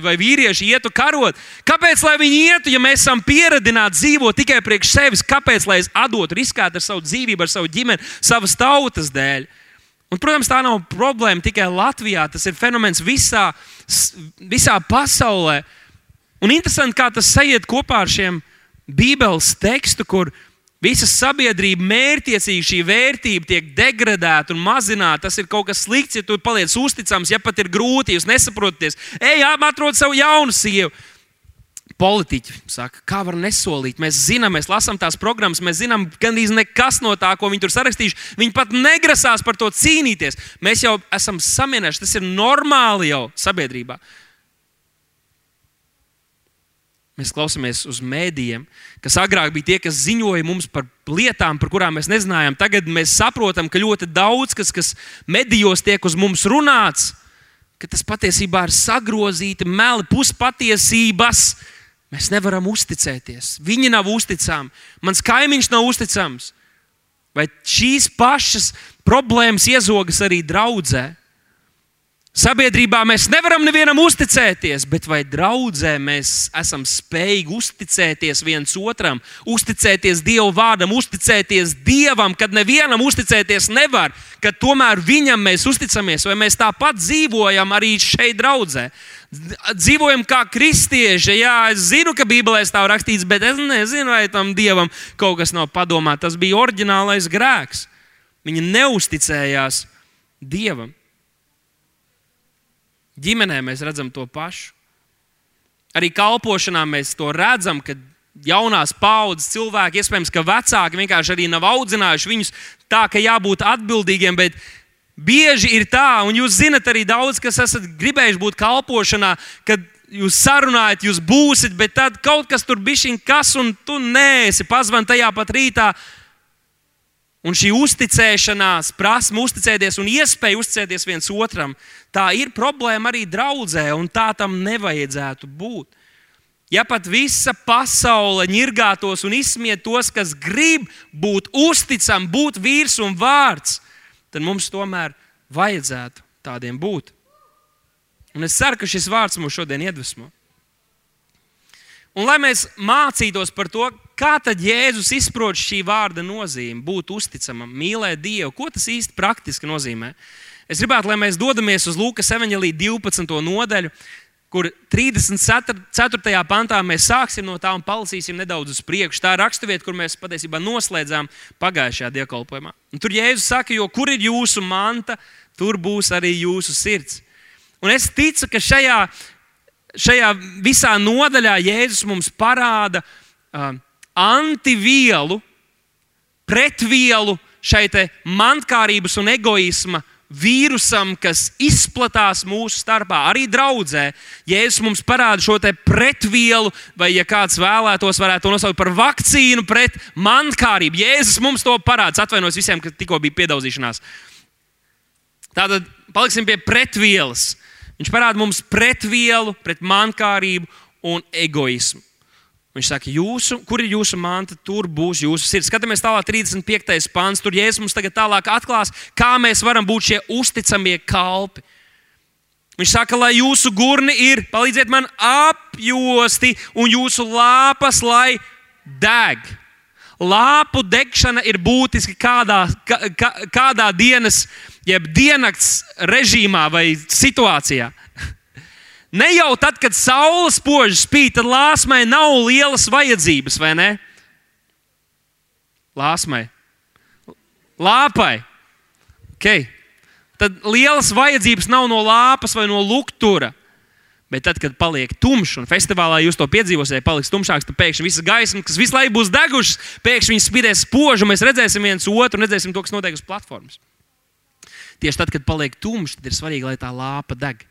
Speaker 1: vai vīrieši ietu karot. Kāpēc lai viņi ietu, ja mēs esam pieradināti dzīvot tikai priekš sevis? Kāpēc lai es atdotu, riskētu ar savu dzīvību, ar savu ģimeni, savas tautas dēļ? Un, protams, tā nav problēma tikai Latvijā. Tas ir fenomens visā, visā pasaulē. Un interesanti, kā tas sajiet kopā ar šiem Bībeles tekstu, kur Visa sabiedrība mērķiecīgi šī vērtība tiek degradēta un mazināta. Tas ir kaut kas slikts, ja tu paliec uzticams, ja pat ir grūti, jūs nesaprotaties. Ej, atrod savu jaunu sievu. Politiķi saka, kā var nesolīt. Mēs zinām, mēs lasām tās programmas, mēs zinām, gandrīz nekas no tā, ko viņi tur sarakstījuši, viņi pat negrasās par to cīnīties. Mēs jau esam samierinājuši, tas ir normāli jau sabiedrībā. Mēs klausāmies uz mēdījiem, kas agrāk bija tie, kas ziņoja mums par lietām, par kurām mēs nezinājām. Tagad mēs saprotam, ka ļoti daudz kas, kas medijos tiek uz mums runāts, ka tas patiesībā ir sagrozīti meli, puspatiesības, Mēs nevaram uzticēties. Viņi nav uzticami. Mans kaimiņš nav uzticams. Vai šīs pašas problēmas iezogas arī draudzē? Sabiedrībā mēs nevaram nevienam uzticēties, bet vai draudzē mēs esam spējīgi uzticēties viens otram, uzticēties Dieva vārdam, uzticēties Dievam, kad nevienam uzticēties nevar, kad tomēr viņam mēs uzticamies, vai mēs tāpat dzīvojam arī šeit, draudzē. Dzīvojam kā kristieši. Jā, es zinu, ka Bībelē tā rakstīts, bet es nezinu, vai tam dievam kaut kas nav padomā. Tas bija oriģinālais grēks. Viņi neusticējās dievam. Ģimenē mēs redzam to pašu. Arī kalpošanā mēs to redzam, kad jaunās paudzes cilvēki, iespējams, ka vecāki vienkārši arī nav audzinājuši viņus tā, ka jābūt atbildīgiem. Bieži ir tā, un jūs zinat arī daudz, kas esat gribējuši būt kalpošanā, kad jūs sarunājat, jūs būsiet, bet tad kaut kas tur bija šī kas, un tu nēsi pazvan tajā pat rītā. Un šī uzticēšanās, prasme uzticēties un iespēja uzticēties viens otram, tā ir problēma arī draudzē, un tā tam nevajadzētu būt. Ja pat visa pasaule ņirgātos un izsmiet tos, kas grib būt uzticam, būt vīrs un vārds, tad mums tomēr vajadzētu tādiem būt. Un es ceru, ka šis vārds mūs šodien iedvesmo. Un lai mēs mācītos par to, kā tad Jēzus izprot šī vārda nozīmi, būt uzticamam, mīlēt Dievu, ko tas īsti praktiski nozīmē. Es gribētu, lai mēs dodamies uz Lūkas evanģelī 12. nodaļu, kur 34. pantā mēs sāksim no tā un palasīsim nedaudz uz priekšu. Tā ir raksturvieta, kur mēs patiesībā noslēdzām pagājušajā dievkalpojumā. Un tur Jēzus saka, jo kur ir jūsu manta, tur būs arī jūsu sirds. Un es ticu, ka šajā šajā visā nodaļā Jēzus mums parāda uh, antivielu, pretvielu šai mankārības un egoisma vīrusam, kas izplatās mūsu starpā, arī draudzē. Jēzus mums parāda šo pretvielu, vai, ja kāds vēlētos, varētu to nosaukt par vakcīnu pret mankārību. Jēzus mums to parāda. Atvainojos visiem, kas tikko bija piedauzīšanās. Tātad paliksim pie pretvielas. Viņš parāda mums pretvielu, pret mankārību un egoismu. Viņš saka, jūsu, kur ir jūsu manta, tur būs jūsu sirds. Skatāmies tālāk, 35. pāns. Tur Jēzus mums tagad tālāk atklās, kā mēs varam būt šie uzticamie kalpi. Viņš saka, lai jūsu gurni ir, palīdziet man apjosti, un jūsu lāpas, lai deg. Lāpu degšana ir būtiski kādā, kā, kādā dienas jeb diennakts režīmā vai situācijā. Ne jau tad, kad saule spoži spīd, tad lāsmai nav lielas vajadzības, vai ne? Lāsmai, lāpai. Okay. Tad lielas vajadzības nav no lāpas vai no luktura. Bet tad, kad paliek tumšs un festivālā jūs to piedzīvosiet, paliks tumšāks, tad pēkšņi visas gaismas, kas visu laiku būs degušas, pēkšņi viņas spīdēs spoži, un mēs redzēsim viens otru, redzēsim to, kas notiek uz platformas. Tieši tad, kad paliek tumšs, tad ir svarīgi, lai tā lāpa deg.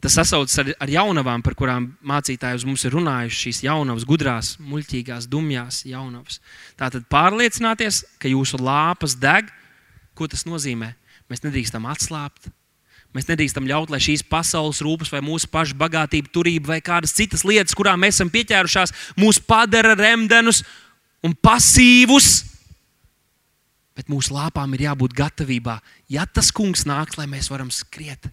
Speaker 1: Tas sasaucas ar, ar jaunavām, par kurām mācītāji mums ir runājuši. Šīs jaunavas, gudrās, muļķīgās, dumjās jaunavas. Tātad pārliecināties, ka jūsu lāpas deg. Ko tas nozīmē? Mēs nedrīkstam atslābt. Mēs nedrīkstam ļaut, lai šīs pasaules rūpes, vai mūsu pašu bagātība, turība, vai kādas citas lietas, kurām mēs esam pieķērušās, mūs padara remdenus un pasīvus bet mūsu lāpām ir jābūt gatavībā. Ja tas kungs nāks, lai mēs varam skriet,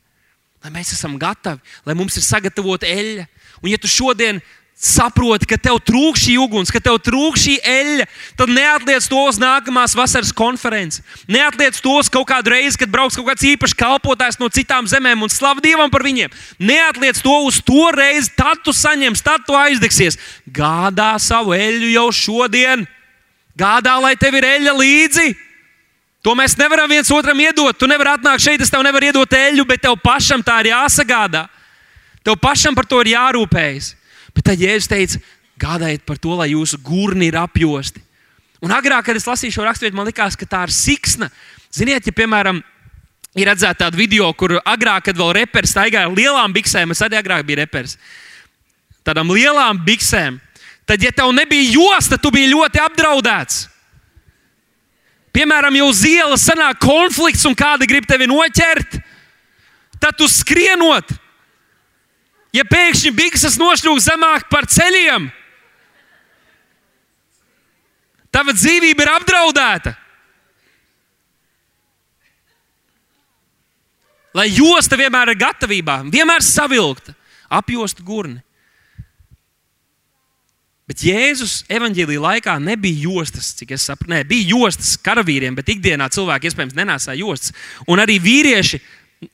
Speaker 1: lai mēs esam gatavi, lai mums ir sagatavota eļļa. Un ja tu šodien saproti, ka tev trūkst šī uguns, ka tev trūkst šī eļļa, tad neatliec to uz nākamās vasaras konferences. Neatliec to uz kaut kādu reizi, kad brauks kaut kāds īpašs kalpotājs no citām zemēm un slavu Dievam par viņiem. Neatliec to uz to reizi, tad tu saņemsi, tad tu aizdegsies. Gādā savu eļļu jau šodien. Gādā, lai tev ir eļļa līdzi. To mēs nevaram viens otram iedot. Tu nevari atnākt šeit, es tev nevaru iedot eļļu, bet tev pašam tā ir jāsagādā. Tev pašam par to ir jārūpējas. Bet tad Jēzus teica, gādājiet par to, lai jūsu gurni ir apjosti. Un agrāk, kad es lasīju šo raksturvietu, man likās, ka tā ir siksna. Ziniet, ja piemēram, ir redzēta tāda video, kur agrāk, kad vēl reperis staigāja ar lielām biksēm, es arī agrāk biju reperis. Tādām lielām biksēm. Tad, ja tev nebija josta, tu biji ļoti apdraudēts. Piemēram, ja uz ielas sanāk konflikts un kāda grib tevi noķert, tad tu skrienot. Ja pēkšņi bikses nošļūst zemāk par ceļiem, tava dzīvība ir apdraudēta. Lai josta vienmēr ir gatavībā, vienmēr savilkta, apjosta gurni. Bet Jēzus evanģēlīja laikā nebija jostas, cik es saprotu. Nē, bija jostas karavīriem, bet ikdienā cilvēki iespējams nenēsāja jostas. Un arī vīrieši,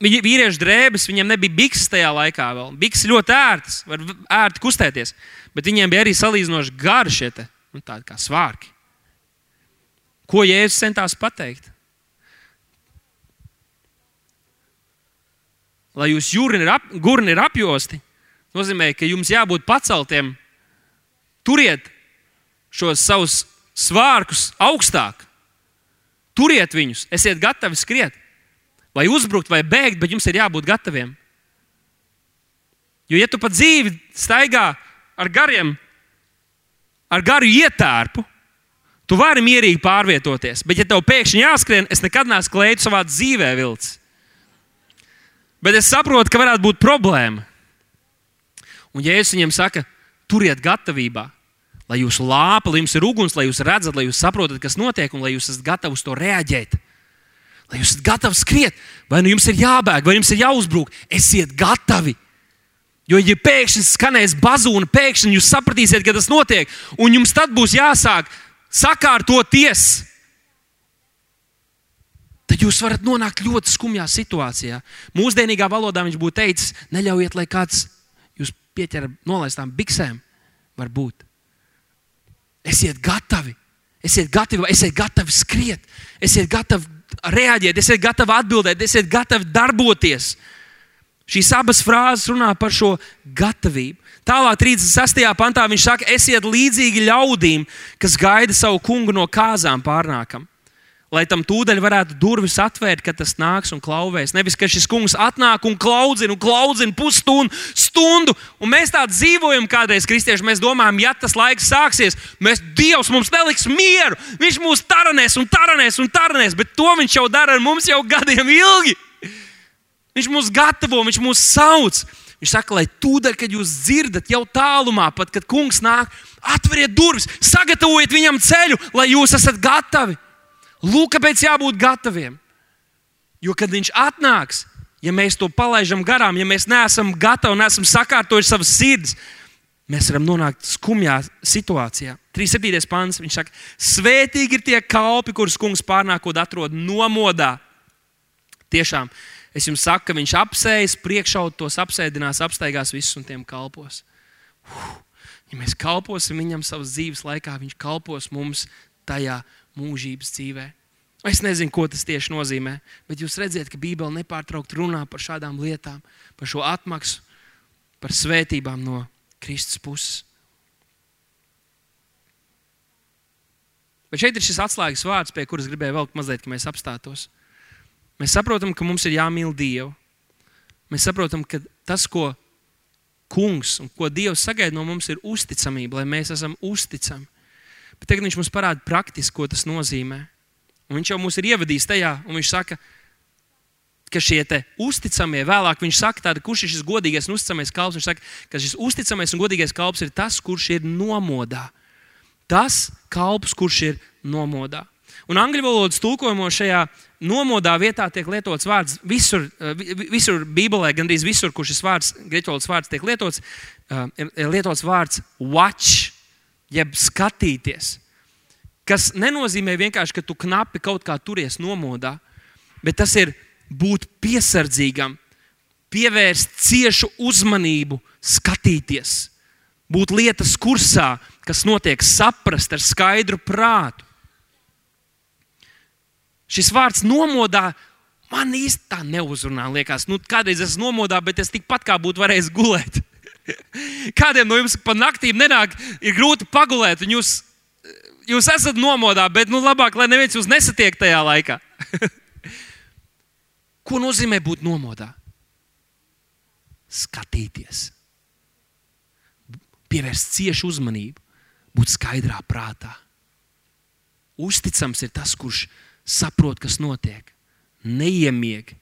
Speaker 1: vīriešu drēbes, viņiem nebija bikses tajā laikā vēl. Bikses ļoti ērtas, var ērti kustēties. Bet viņiem bija arī salīdzinoši gari šie te, nu, tādi kā svārki. Ko Jēzus centās pateikt? Lai jūs jūrni ir, ap, ir apjosti, nozīmē, ka jums jābūt paceltiem Turiet šos savus svārkus augstāk, turiet viņus, esiet gatavi skriet, vai uzbrukt, vai bēgt, bet jums ir jābūt gataviem. Jo, ja tu pa dzīvi staigā ar gariem, ar garu ietērpu, tu vari mierīgi pārvietoties. Bet, ja tev pēkšņi jāskrien, es nekad neesmu klējis savā dzīvē vilcis. Bet es saprotu, ka varētu būt problēma. Un, ja es viņiem saku, turiet gatavībā, lai jūsu lāpa, lai jums ir uguns, lai jūs redzat, lai jūs saprotat, kas notiek, un lai jūs esat gatavi uz to reaģēt. Lai jūs esat gatavi skriet, vai nu jums ir jābēg, vai jums ir jāuzbrūk, esiet gatavi. Jo, ja pēkšņi skanēs bazūna, pēkšņi jūs sapratīsiet, ka tas notiek, un jums tad būs jāsāk sakārtoties, tad jūs varat nonākt ļoti skumjā situācijā. Mūsdienīgā valodā viņš būtu teicis, neļaujiet, lai kāds jūs pieķer nolaistām biksēm. Varbūt. Esiet gatavi. Esiet gatavi, esiet gatavi skriet, esiet gatavi reaģēt, esiet gatavi atbildēt, esiet gatavi darboties. Šīs abas frāzes runā par šo gatavību. Tālāk, 36. pantā viņš saka, esiet līdzīgi ļaudīm, kas gaida savu kungu no kāzām pārnākam lai tam tūdaļ varētu durvis atvērt, kad tas nāks un klauvēs. Nevis, ka šis kungs atnāk un klaudzina un klaudzina pusstundu, stundu, un mēs tā dzīvojam kādreiz, kristieši. Mēs domājam, ja tas laiks sāksies, mēs, Dievs mums neliks mieru. Viņš mūs taranēs un taranēs un taranēs, bet to viņš jau dara ar mums jau gadiem ilgi. Viņš mūs gatavo, viņš mūs sauc. Viņš saka, lai tūdaļ, kad jūs dzirdat, jau tālumā, pat kad kungs nāk, atveriet durvis, sagatavojiet viņam ceļu, lai jūs esat gatavi. Lūk, kāpēc jābūt gataviem. Jo, kad viņš atnāks, ja mēs to palaidām garām, ja mēs neesam gatavi, neesam sakārtojuši savas sirdis, mēs varam nonākt skumjā situācijā. 37. pāns. Viņš saka, svētīgi ir tie kalpi, kurus kungs pārnākot atrod nomodā. Tiešām, es jums saku, ka viņš apsējas, priekšaut tos apsēdinās, apsteigās visus un tiem kalpos. Uf, ja mēs kalposim viņam savas dzīves laikā, viņš kalpos mums tajā mūžības dzīvē. Es nezinu, ko tas tieši nozīmē, bet jūs redzat, ka Bībele nepārtraukti runā par šādām lietām, par šo atmaksu, par svētībām no Kristus puses. Bet šeit ir šis atslēgas vārds, pie kuras gribēju vēl mazliet, ka mēs apstātos. Mēs saprotam, ka mums ir jāmīl Dievu. Mēs saprotam, ka tas, ko Kungs un ko Dievs sagaida no mums, ir uzticamība, lai mēs esam uzticami. Bet tagad viņš mums parāda praktiski, ko tas nozīmē. Un viņš jau mūs ir ievadījis tajā, un viņš saka, ka šie uzticamie, vēlāk viņš saka, tāda, kurš ir šis godīgais un uzticamais kalps. Viņš saka, ka šis uzticamais un godīgais kalps ir tas, kurš ir nomodā. Tas kalps, kurš ir nomodā. Un angļu valodas tulkojumā šajā nomodā vietā tiek lietots vārds visur, visur Bībelē, gandrīz visur, kur šis vārds, grieķu valodas vārds tiek lietots, ir lietots vārds watch jeb skatīties. Kas nenozīmē vienkārši, ka tu knapi kaut kā turies nomodā, bet tas ir būt piesardzīgam, pievērst ciešu uzmanību, skatīties, būt lietas kursā, kas notiek, saprast ar skaidru prātu. Šis vārds nomodā man īstenībā neuzrunā. Liekas, nu, kādreiz es nomodā, bet es tikpat kā būtu varējis gulēt. Kādiem no jums pa naktīm nenāk, ir grūti pagulēt, un jūs, jūs esat nomodā, bet nu, labāk, lai neviens jūs nesatiek tajā laikā. Ko nozīmē būt nomodā? Skatīties, pievērst ciešu uzmanību, būt skaidrā prātā. Uzticams ir tas, kurš saprot, kas notiek, neiemieg,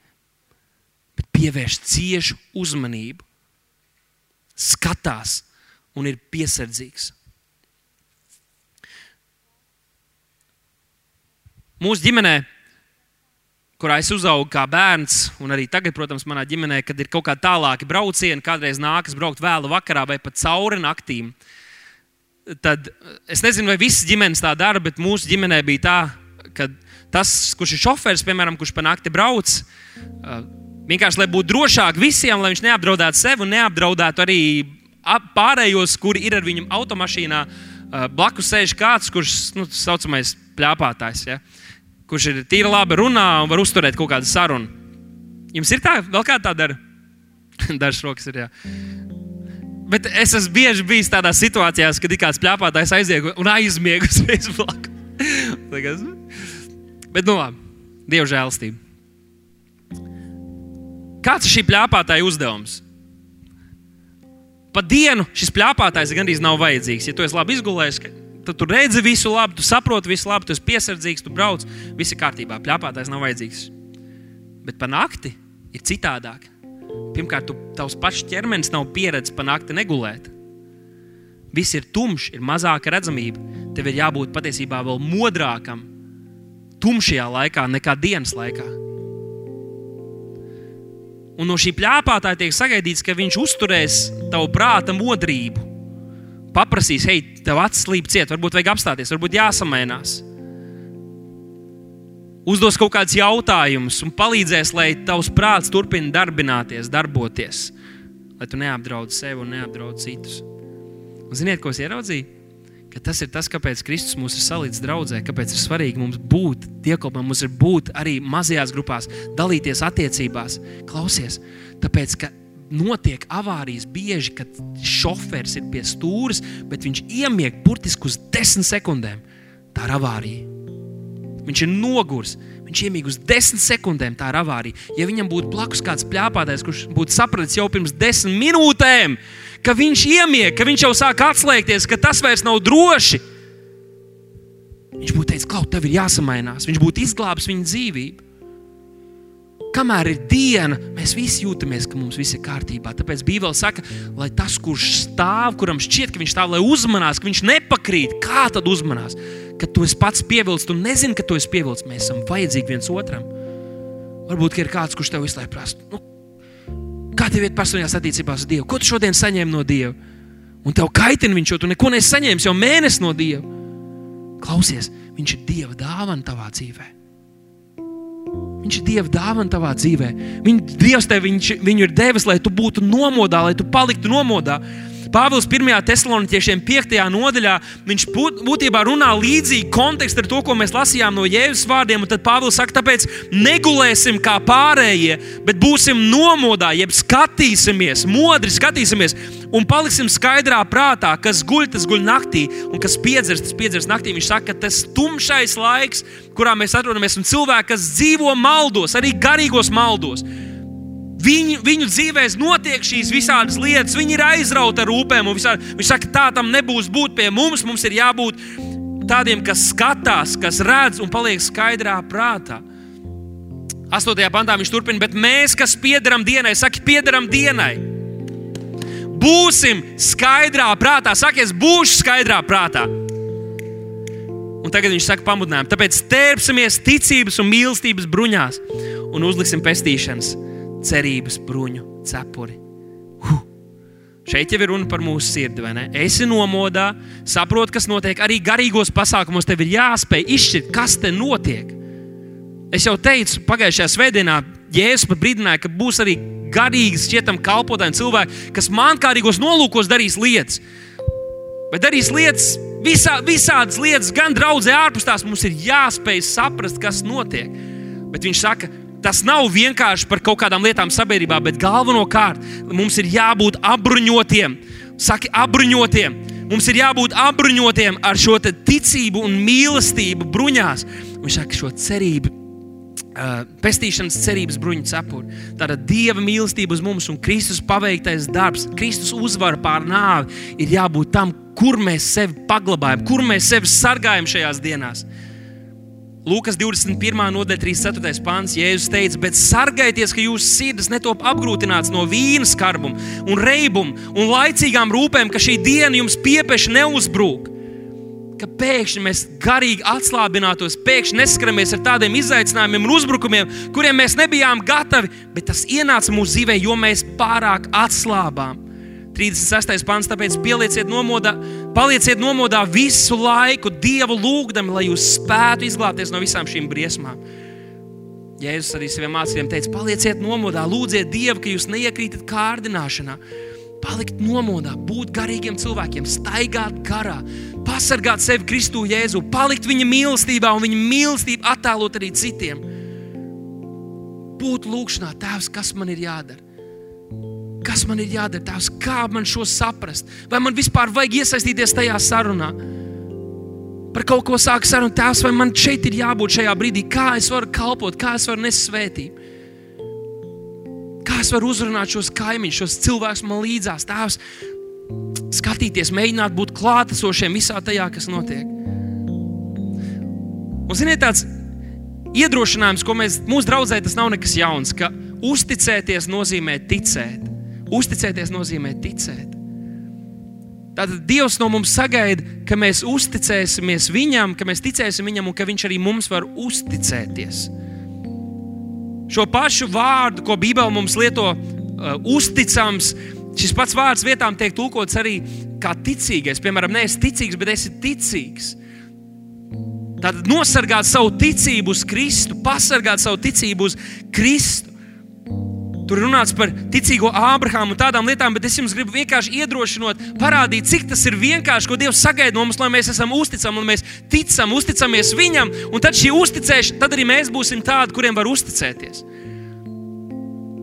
Speaker 1: bet pievērst ciešu uzmanību skatās un ir piesardzīgs. Mūsu ģimenē, kurā es uzaugu kā bērns, un arī tagad, protams, manā ģimenē, kad ir kaut kādi tālāki braucieni, kādreiz nākas braukt vēlu vakarā vai pat cauri naktīm, tad es nezinu, vai visas ģimenes tā dara, bet mūsu ģimenē bija tā, ka tas, kurš ir šofērs, piemēram, kurš pa nakti brauc, vienkārši lai būtu drošāk visiem, lai viņš neapdraudētu sevi un neapdraudētu arī pārējos, kuri ir ar viņu automašīnā. Blakus sēž kāds, kurš nu, saucamais plāpātājs. Ja? kurš ir tīri labi runā un var uzturēt kaut kādu sarunu. Jums ir tā, vēl kāda tā dara? Dažs rokas ir. Jā. Bet es esmu bieži bijis tādā situācijā, kad ir kāds plāpātājs aiziet un aizmiega uzreiz blakus. Bet, nu, labi, Dieva žēlastība. Kāds ir šī plāpātāja uzdevums? Pa dienu šis plāpātājs gandrīz nav vajadzīgs. Ja tu esi labi izgulējis, tu, tu redzi visu labi, tu saproti visu labi, tu esi piesardzīgs, tu brauc, viss ir kārtībā. Pļāpātais nav vajadzīgs. Bet pa nakti ir citādāk. Pirmkārt, tu, tavs pats ķermenis nav pieredzējis pa nakti negulēt. Viss ir tumšs, ir mazāka redzamība. Tev ir jābūt patiesībā vēl modrākam, tumšajā laikā nekā dienas laikā. Un no šī plāpātāja tiek sagaidīts, ka viņš uzturēs tavu prāta modrību paprasīs, hei, tev acis slīp ciet, varbūt vajag apstāties, varbūt jāsamainās. Uzdos kaut kādus jautājumus un palīdzēs, lai tavs prāts turpina darbināties, darboties, lai tu neapdraud sevi un neapdraud citus. Un ziniet, ko es ieraudzīju? Ka tas ir tas, kāpēc Kristus mūs ir salīdzis draudzē, kāpēc ir svarīgi mums būt dievkalpam, mums ir būt arī mazajās grupās, dalīties attiecībās. Klausies, tāpēc, ka notiek avārijas bieži, kad šofērs ir pie stūres, bet viņš iemieg burtiski uz desmit sekundēm. Tā ir avārija. Viņš ir nogurs. Viņš iemīg uz desmit sekundēm. Tā ir avārija. Ja viņam būtu blakus kāds plāpātais, kurš būtu sapratis jau pirms desmit minūtēm, ka viņš iemieg, ka viņš jau sāk atslēgties, ka tas vairs nav droši, viņš būtu teicis, ka tev ir jāsamainās. Viņš būtu izglābis viņa dzīvību. Kamēr ir diena, mēs visi jūtamies, ka mums viss ir kārtībā. Tāpēc Bībele saka, lai tas, kurš stāv, kuram šķiet, ka viņš stāv, lai uzmanās, ka viņš nepakrīt, kā tad uzmanās. Kad tu esi pats pievilcis, tu nezini, ka tu esi pievilcis. Mēs esam vajadzīgi viens otram. Varbūt ir kāds, kurš tev visu laiku prasa, nu, kā tev ir personīgās attiecībās ar Dievu, ko tu šodien saņēmi no Dieva. Un tev kaitina viņš, jo tu neko nesi saņēmis jau mēnesi no Dieva. Klausies, viņš ir Dieva dāvana tavā dzīvēm. Viņš ir Dieva dāvana tavā dzīvē. Viņš, Dievs tev viņš, viņu ir devis, lai tu būtu nomodā, lai tu paliktu nomodā. Pāvils 1. Thessaloniķiešiem 5. nodaļā viņš būtībā runā līdzīgi kontekstu ar to, ko mēs lasījām no Jēzus vārdiem. Tad Pāvils saka, tāpēc negulēsim kā pārējie, bet būsim nomodā, jeb skatīsimies, modri skatīsimies un paliksim skaidrā prātā, kas guļ, tas guļ naktī, un kas piedzers, tas piedzers naktī. Viņš saka, ka tas tumšais laiks, kurā mēs atrodamies, un cilvēki, kas dzīvo maldos, arī garīgos maldos, Viņu, viņu dzīvēs notiek šīs visādas lietas, viņi ir aizrauti ar rūpēm. Viņš saka, tā tam nebūs būt pie mums. Mums ir jābūt tādiem, kas skatās, kas redz un paliek skaidrā prātā. 8. pantā viņš turpina, bet mēs, kas piedaram dienai, saka, piedaram dienai. Būsim skaidrā prātā. Sakies, būšu skaidrā prātā. Un tagad viņš saka, pamudinājumu. Tāpēc tērpsimies ticības un mīlestības bruņās un uzliksim pestīšanas cerības bruņu cepuri. Huh. Šeit jau ir runa par mūsu sirdi, vai ne? Esi nomodā, saproti, kas notiek. Arī garīgos pasākumos tev ir jāspēj izšķirt, kas te notiek. Es jau teicu, pagājušajā svētdienā Jēzus pat brīdināja, ka būs arī garīgi, šķietam, kalpotāji cilvēki, kas mankārīgos nolūkos darīs lietas. Bet darīs lietas, visā, visādas lietas, gan draudzē ārpus tās mums ir jāspēj saprast, kas notiek. Bet viņš saka, tas nav vienkārši par kaut kādām lietām sabiedrībā, bet galvenokārt mums ir jābūt apbruņotiem. Saki, apbruņotiem. Mums ir jābūt apbruņotiem ar šo ticību un mīlestību bruņās. Viņš saka, šo cerību. Uh, pestīšanas cerības bruņu cepuri. Tāda dieva mīlestība uz mums un Kristus paveiktais darbs, Kristus uzvara pār nāvi ir jābūt tam, kur mēs sevi paglabājam, kur mēs sevi sargājam šajās dienās. Lūkas 21. nodaļa, 34. pāns, Jēzus teica, bet sargājieties, ka jūsu sirds netop apgrūtināts no vīna skarbuma, un reibuma un laicīgām rūpēm, ka šī diena jums piepieši neuzbrūk. Ka pēkšņi mēs garīgi atslābinātos, pēkšņi neskaramies ar tādiem izaicinājumiem un uzbrukumiem, kuriem mēs nebijām gatavi, bet tas ienāca mūsu dzīvē, jo mēs pārāk atslābām. 36. pāns, tāpēc pielieciet nomodā, palieciet nomodā visu laiku, Dievu lūgdami, lai jūs spētu izglābties no visām šīm briesmām. Jēzus arī saviem mācekļiem teica, palieciet nomodā, lūdziet Dievu, ka jūs neiekrītat kārdināšanā. Palikt nomodā, būt garīgiem cilvēkiem, staigāt garā, pasargāt sevi Kristu Jēzu, palikt viņa mīlestībā un viņa mīlestību attēlot arī citiem. Būt lūgšanā, Tēvs, kas man ir jādara? Kas man ir jādara? Tās, kā man šo saprast? Vai man vispār vajag iesaistīties tajā sarunā? Par kaut ko sāk sarunu tēvs, vai man šeit ir jābūt šajā brīdī? Kā es varu kalpot, kā es varu nest svētību? Kā es varu uzrunāt šos kaimiņus, šos cilvēkus man līdzās? Tēvs, skatīties, mēģināt būt klātesošiem visā tajā, kas notiek. Un, ziniet, tāds iedrošinājums, ko mēs mūsu draudzē, tas nav nekas jauns. Ka uzticēties nozīmē ticēt. Uzticēties nozīmē ticēt. Tātad Dievs no mums sagaida, ka mēs uzticēsimies Viņam, ka mēs ticēsim Viņam un ka Viņš arī mums var uzticēties. Šo pašu vārdu, ko Bībele mums lieto, uh, uzticams, šis pats vārds vietām tiek tulkots arī kā ticīgais. Piemēram, neesi ticīgs, bet esi ticīgs. Tātad nosargāt savu ticību uz Kristu, pasargāt savu ticību uz Kristu. Tur runāts par ticīgo Ābrahāmu un tādām lietām, bet es jums gribu vienkārši iedrošināt, parādīt, cik tas ir vienkārši, ko Dievs sagaida no mums, lai mēs esam uzticami un mēs ticam, uzticamies Viņam. Un tad šī uzticēšana, tad arī mēs būsim tādi, kuriem var uzticēties.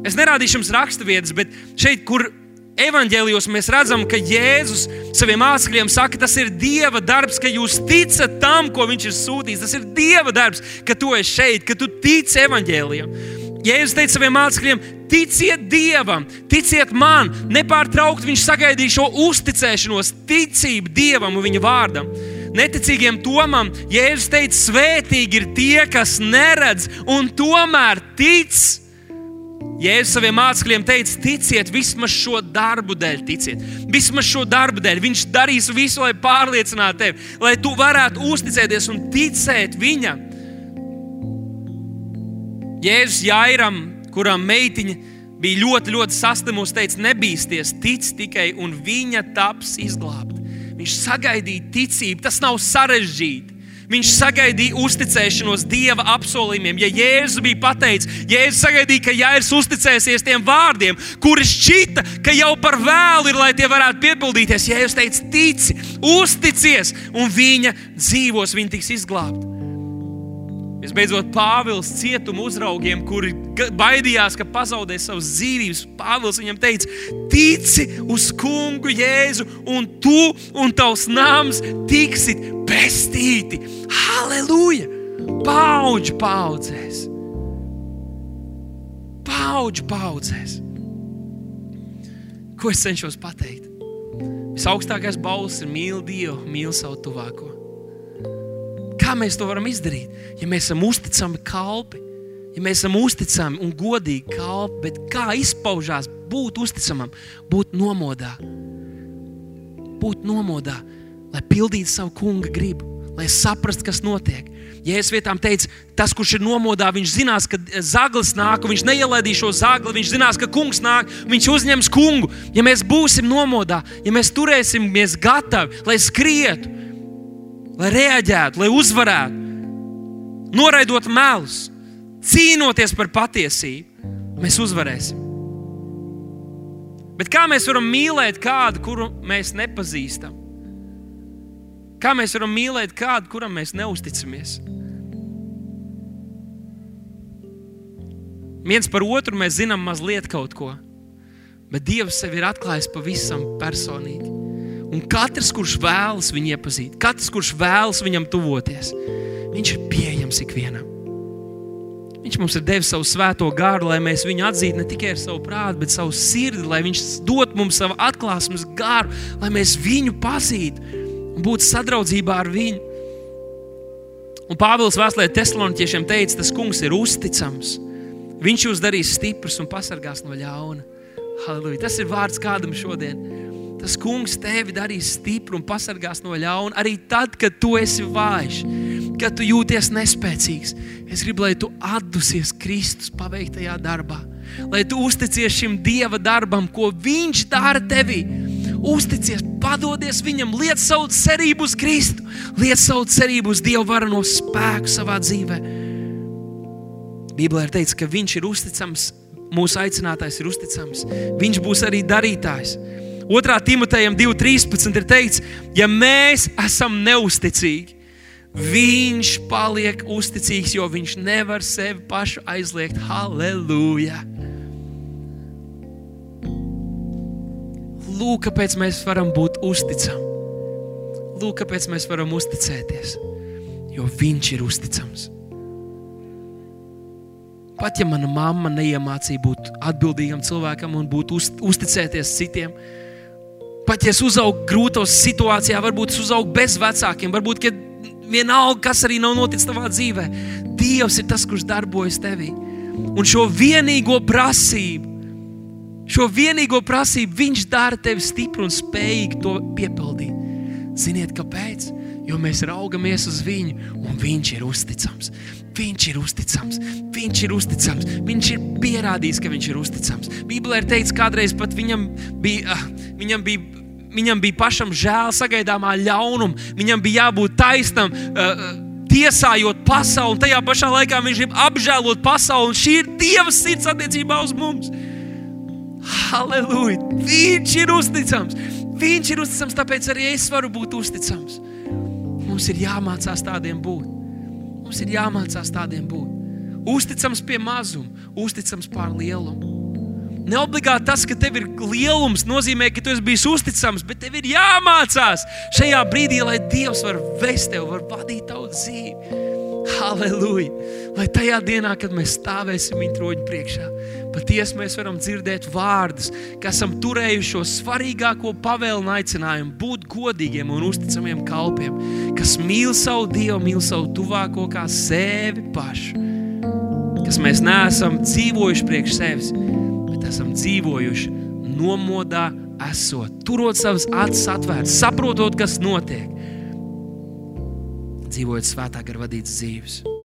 Speaker 1: Es nerādīšu jums raksturvietas, bet šeit, kur evanģēlijos mēs redzam, ka Jēzus saviem mācekļiem saka, tas ir Dieva darbs, ka jūs ticat tam, ko Viņš ir sūtījis. Tas ir Dieva darbs, ka tu esi šeit, ka tu tici evanģēlijam. Jēzus teica saviem mācekļiem, ticiet Dievam, ticiet man, nepārtraukti viņš sagaidīja šo uzticēšanos, ticību Dievam un viņa vārdam. Neticīgiem tomam Jēzus teica, svētīgi ir tie, kas neredz un tomēr tic. Jēzus saviem mācekļiem teica, ticiet vismaz šo darbu dēļ, ticiet. Vismaz šo darbu dēļ. Viņš darīs visu, lai pārliecinātu tevi, lai tu varētu uzticēties un ticēt viņam. Jēzus Jairam, kuram meitiņa bija ļoti, ļoti saslimusi, teica, nebīsties, tic tikai, un viņa taps izglābta. Viņš sagaidīja ticību, tas nav sarežģīti. Viņš sagaidīja uzticēšanos Dieva apsolījumiem. Ja Jēzus bija pateicis, Jēzus sagaidīja, ka Jēzus uzticēsies tiem vārdiem, kuri šķita, ka jau par vēlu ir, lai tie varētu piepildīties. Jēzus teica, tici, uzticies, un viņa dzīvos, viņa tiks izglābta. Visbeidzot, Pāvils cietuma uzraugiem, kuri baidījās, ka pazaudēs savas dzīvības, Pāvils viņam teica, tici uz kungu Jēzu, un tu un tavs nams tiksit pestīti. Halleluja! Paudžu paudzēs! Paudžu paudzēs! Ko es cenšos pateikt? Visaugstākais balss ir mīl Dievu, mīl savu tuvāko. Kā mēs to varam izdarīt? Ja mēs esam uzticami kalpi, ja mēs esam uzticami un godīgi kalpi, bet kā izpaužās būt uzticamam, būt nomodā, būt nomodā, lai pildītu savu kunga gribu, lai saprastu, kas notiek. Es vietām teicu, tas, kurš ir nomodā, viņš zinās, ka zaglis nāk, viņš neielaidīs šo zagli, viņš zinās, ka kungs nāk, viņš uzņems kungu. Ja mēs būsim nomodā, ja mēs turēsimies gatavi, lai skrietu, lai reaģētu, lai uzvarētu, noraidot melus, cīnoties par patiesību, mēs uzvarēsim. Bet kā mēs varam mīlēt kādu, kuru mēs nepazīstam? Kā mēs varam mīlēt kādu, kuram mēs neusticamies? Viens par otru mēs zinām mazliet kaut ko, bet Dievs sev ir atklājis pavisam personīgi. Un katrs, kurš vēlas viņu iepazīt, katrs, kurš vēlas viņam tuvoties, viņš ir pieejams ikvienam. Viņš mums ir devis savu svēto gāru, lai mēs viņu atzītu ne tikai ar savu prātu, bet savu sirdi, lai viņš dot mums savu atklāsmes gāru, lai mēs viņu pazītu un būtu sadraudzībā ar viņu. Un Pāvils vēstulē Tesloniķiešiem teica, tas kungs ir uzticams. Viņš jūs darīs stiprus un pasargās no ļauna. Halleluja. Tas ir vārds kādam šodien. Tas kungs tevi darīs stipru un pasargās no ļauna arī tad, kad tu esi vājš, kad tu jūties nespēcīgs. Es gribu, lai tu atdusies Kristus paveiktajā darbā, lai tu uzticies šim Dieva darbam, ko Viņš dara tevī. Uzticies, padodies viņam, liec savu cerību uz Kristu, liec savu cerību uz Dieva varano spēku savā dzīvē. Bībelē ir teikts, ka Viņš ir uzticams, mūsu aicinātājs ir uzticams. Viņš būs arī darītājs. 2. Timotejam 2.13 ir teikts, ja mēs esam neusticīgi, viņš paliek uzticīgs, jo viņš nevar sevi pašu aizliegt. Halleluja! Lūk, kāpēc mēs varam būt uzticami. Lūk, kāpēc mēs varam uzticēties. Jo viņš ir uzticams. Pat ja mana mamma neiemācīja būt atbildīgam cilvēkam un būt uz, uzticēties citiem, pat ja es uzaugu grūtos situācijā, varbūt es uzaugu bez vecākiem, varbūt vienalga, kas arī nav noticis tavā dzīvē, Dievs ir tas, kurš darbojas tevī. Un šo vienīgo prasību, šo vienīgo prasību Viņš dara tevi stipru un spējīgu to piepildīt. Ziniet, kāpēc? Jo mēs raugamies uz viņu, un viņš ir uzticams. Viņš ir uzticams, viņš ir uzticams, viņš ir pierādījis, ka viņš ir uzticams. Bībelē ir teikts, kādreiz pat viņam bija, ah, viņam bija viņam bija pašam žēl sagaidāmā ļaunuma, viņam bija jābūt taisnam. Uh, Tiesājot pasauli, un tajā pašā laikā viņš grib apžēlot pasauli. Šī ir Dieva sirds attiecībā uz mums. Halleluja! Viņš ir uzticams. Viņš ir uzticams, tāpēc arī es varu būt uzticams. Mums ir jāmācās tādiem būt. Mums ir jāmācās tādiem būt. Uzticams pie mazuma, uzticams pār lielumu. Neobligāti tas, ka tev ir lielums, nozīmē, ka tu esi bijis uzticams, bet tev ir jāmācās šajā brīdī, lai Dievs var vest tevi, var vadīt tavu dzīvi. Halleluja! Lai tajā dienā, kad mēs stāvēsim viņa troņa priekšā, patiesi mēs varam dzirdēt vārdus, ka esam turējuši šo svarīgāko pavēlu un aicinājumu būt godīgiem un uzticamiem kalpiem, kas mīl savu Dievu, mīl savu tuvāko kā sevi pašu. Kas mēs neesam dzīvojuši priekš sevis, esam dzīvojuši nomodā, esot, turot savas acis atvērtas, saprotot, kas notiek, dzīvojot svētāk ar vadītas dzīves.